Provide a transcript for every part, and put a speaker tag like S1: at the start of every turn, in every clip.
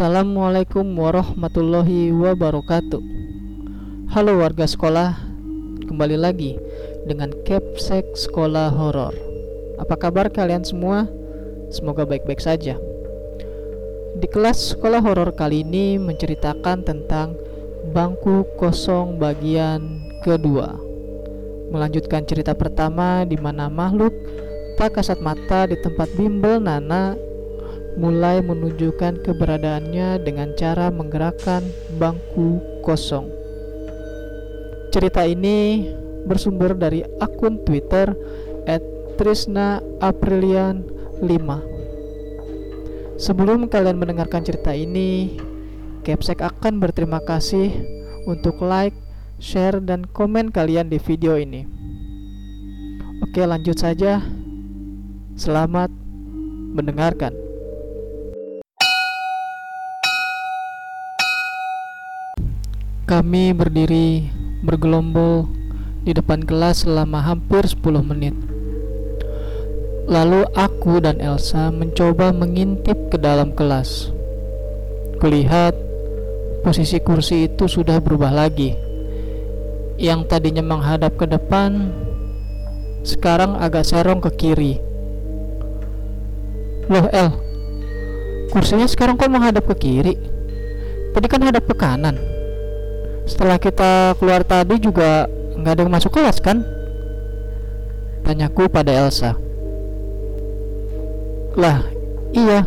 S1: Assalamualaikum warahmatullahi wabarakatuh. Halo warga sekolah, kembali lagi dengan Capsek Sekolah Horor. Apa kabar kalian semua? Semoga baik-baik saja. Di kelas sekolah horor kali ini menceritakan tentang bangku kosong bagian kedua. Melanjutkan cerita pertama di mana makhluk tak kasat mata di tempat bimbel Nana mulai menunjukkan keberadaannya dengan cara menggerakkan bangku kosong. Cerita ini bersumber dari akun Twitter @trisna_aprilian5. Sebelum kalian mendengarkan cerita ini, Capsek akan berterima kasih untuk like, share, dan komen kalian di video ini. Oke, lanjut saja. Selamat mendengarkan. Kami berdiri bergelombol di depan kelas selama hampir 10 menit. Lalu aku dan Elsa mencoba mengintip ke dalam kelas. Kulihat posisi kursi itu sudah berubah lagi. Yang tadinya menghadap ke depan sekarang agak serong ke kiri. Loh El, kursinya sekarang kok menghadap ke kiri? Tadi kan hadap ke kanan setelah kita keluar tadi juga nggak ada yang masuk kelas kan? Tanyaku pada Elsa. Lah, iya.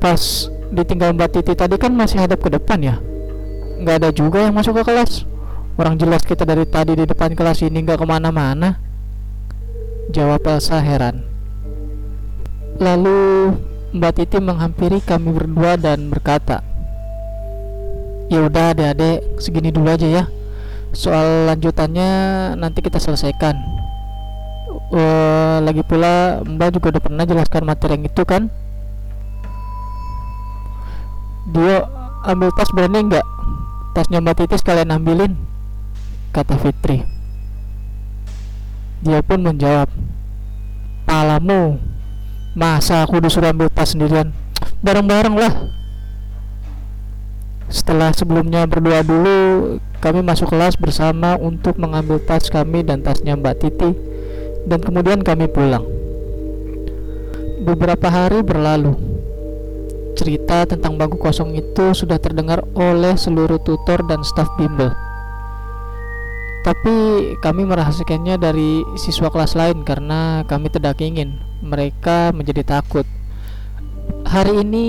S1: Pas ditinggal Mbak Titi tadi kan masih hadap ke depan ya. Nggak ada juga yang masuk ke kelas. Orang jelas kita dari tadi di depan kelas ini nggak ke mana-mana. Jawab Elsa heran. Lalu Mbak Titi menghampiri kami berdua dan berkata, ya udah adik-adik segini dulu aja ya. Soal lanjutannya nanti kita selesaikan. Uh, lagi pula mbak juga udah pernah jelaskan materi yang itu kan? Dia ambil tas berani nggak? Tasnya mbak titis kalian ambilin kata Fitri. Dia pun menjawab palamu masa aku disuruh ambil tas sendirian? Bareng-bareng lah setelah sebelumnya berdoa dulu, kami masuk kelas bersama untuk mengambil tas kami dan tasnya Mbak Titi, dan kemudian kami pulang. Beberapa hari berlalu. Cerita tentang bangku kosong itu sudah terdengar oleh seluruh tutor dan staf bimbel. Tapi kami merahasiakannya dari siswa kelas lain karena kami tidak ingin mereka menjadi takut. Hari ini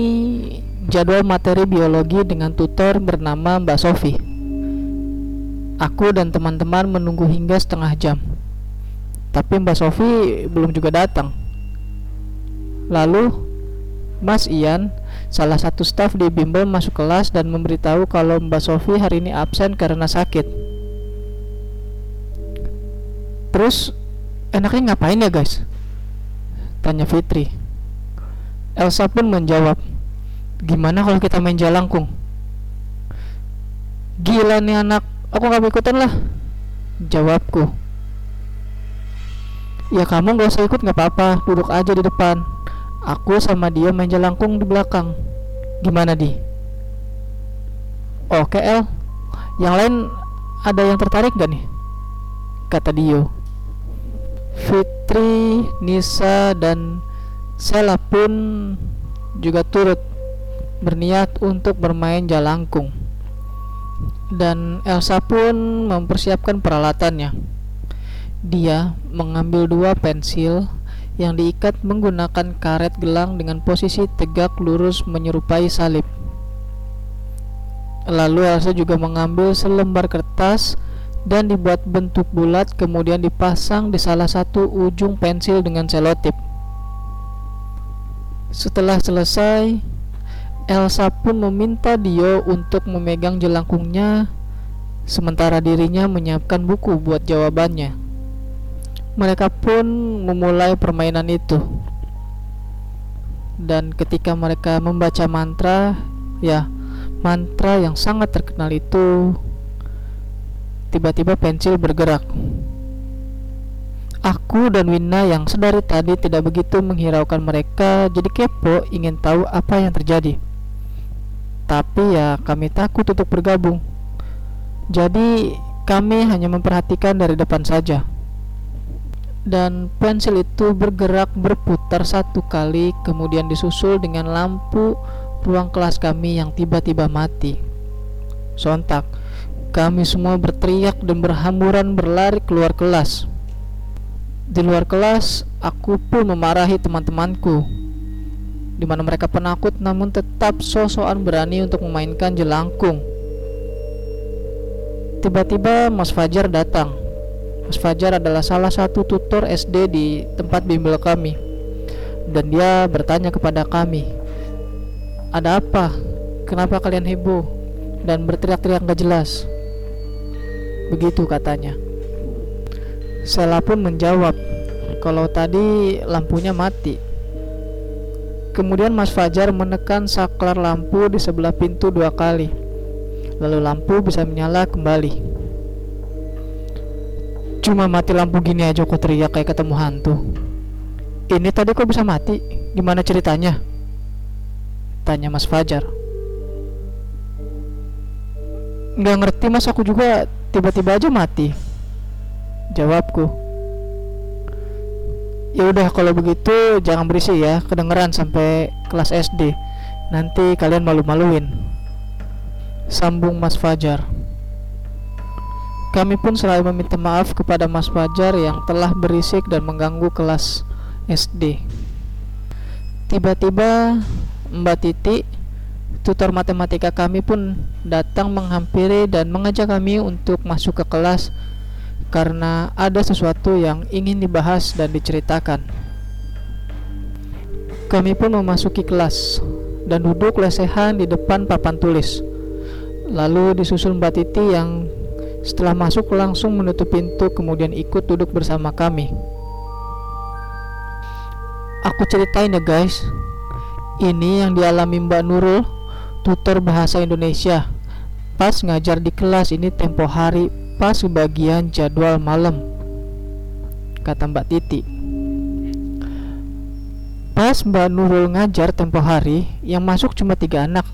S1: jadwal materi biologi dengan tutor bernama Mbak Sofi. Aku dan teman-teman menunggu hingga setengah jam. Tapi Mbak Sofi belum juga datang. Lalu Mas Ian, salah satu staf di bimbel masuk kelas dan memberitahu kalau Mbak Sofi hari ini absen karena sakit. Terus enaknya ngapain ya guys? Tanya Fitri. Elsa pun menjawab, Gimana kalau kita main jalangkung? Gila nih anak, aku gak mau ikutan lah. Jawabku. Ya kamu gak usah ikut gak apa-apa, duduk aja di depan. Aku sama dia main jalangkung di belakang. Gimana di? Oke El, yang lain ada yang tertarik gak nih? Kata Dio. Fitri, Nisa, dan Sela pun juga turut berniat untuk bermain jalangkung dan Elsa pun mempersiapkan peralatannya. Dia mengambil dua pensil yang diikat menggunakan karet gelang dengan posisi tegak lurus menyerupai salib. Lalu Elsa juga mengambil selembar kertas dan dibuat bentuk bulat kemudian dipasang di salah satu ujung pensil dengan selotip. Setelah selesai, Elsa pun meminta Dio untuk memegang jelangkungnya sementara dirinya menyiapkan buku buat jawabannya. Mereka pun memulai permainan itu. Dan ketika mereka membaca mantra, ya, mantra yang sangat terkenal itu tiba-tiba pensil bergerak. Aku dan Wina yang sedari tadi tidak begitu menghiraukan mereka jadi kepo ingin tahu apa yang terjadi. Tapi ya kami takut untuk bergabung. Jadi kami hanya memperhatikan dari depan saja. Dan pensil itu bergerak berputar satu kali kemudian disusul dengan lampu ruang kelas kami yang tiba-tiba mati. Sontak, kami semua berteriak dan berhamburan berlari keluar kelas. Di luar kelas, aku pun memarahi teman-temanku di mana mereka penakut namun tetap sosokan berani untuk memainkan jelangkung. Tiba-tiba Mas Fajar datang. Mas Fajar adalah salah satu tutor SD di tempat bimbel kami. Dan dia bertanya kepada kami, "Ada apa? Kenapa kalian heboh dan berteriak-teriak gak jelas?" Begitu katanya. Sela pun menjawab, "Kalau tadi lampunya mati." Kemudian Mas Fajar menekan saklar lampu di sebelah pintu dua kali. Lalu lampu bisa menyala kembali. Cuma mati lampu gini aja kok teriak kayak ketemu hantu. Ini tadi kok bisa mati? Gimana ceritanya? Tanya Mas Fajar. Nggak ngerti mas aku juga tiba-tiba aja mati. Jawabku. Ya udah kalau begitu jangan berisik ya, kedengeran sampai kelas SD. Nanti kalian malu-maluin. Sambung Mas Fajar. Kami pun selalu meminta maaf kepada Mas Fajar yang telah berisik dan mengganggu kelas SD. Tiba-tiba Mbak Titi, tutor matematika kami pun datang menghampiri dan mengajak kami untuk masuk ke kelas karena ada sesuatu yang ingin dibahas dan diceritakan. Kami pun memasuki kelas dan duduk lesehan di depan papan tulis. Lalu disusul Mbak Titi yang setelah masuk langsung menutup pintu kemudian ikut duduk bersama kami. Aku ceritain ya guys. Ini yang dialami Mbak Nurul, tutor bahasa Indonesia. Pas ngajar di kelas ini tempo hari pas bagian jadwal malam? Kata Mbak Titi. Pas Mbak Nurul ngajar tempo hari yang masuk cuma tiga anak.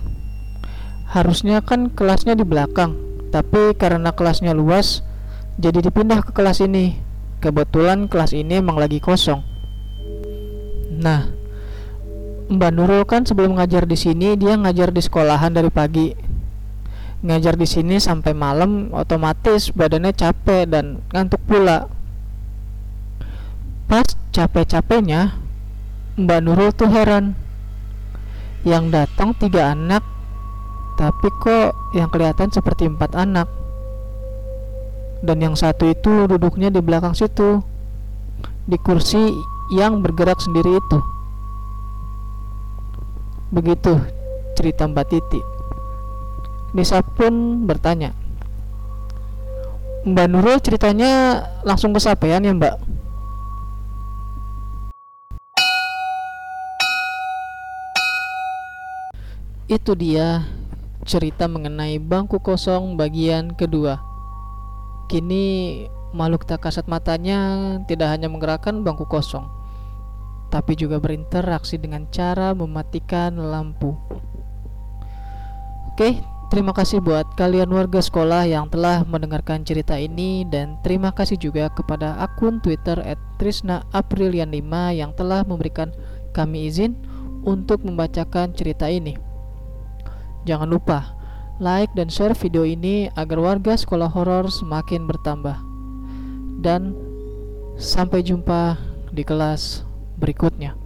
S1: Harusnya kan kelasnya di belakang tapi karena kelasnya luas jadi dipindah ke kelas ini. Kebetulan kelas ini emang lagi kosong. Nah Mbak Nurul kan sebelum ngajar di sini dia ngajar di sekolahan dari pagi ngajar di sini sampai malam otomatis badannya capek dan ngantuk pula. Pas capek-capeknya Mbak Nurul tuh heran. Yang datang tiga anak tapi kok yang kelihatan seperti empat anak? Dan yang satu itu duduknya di belakang situ di kursi yang bergerak sendiri itu. Begitu cerita Mbak Titi Nisa pun bertanya. Mbak Nurul ceritanya langsung kesampaian ya mbak? Itu dia cerita mengenai bangku kosong bagian kedua. Kini makhluk tak kasat matanya tidak hanya menggerakkan bangku kosong Tapi juga berinteraksi dengan cara mematikan lampu. Oke, Terima kasih buat kalian warga sekolah yang telah mendengarkan cerita ini dan terima kasih juga kepada akun Twitter @trisna_aprilian5 yang telah memberikan kami izin untuk membacakan cerita ini. Jangan lupa like dan share video ini agar warga sekolah horor semakin bertambah. Dan sampai jumpa di kelas berikutnya.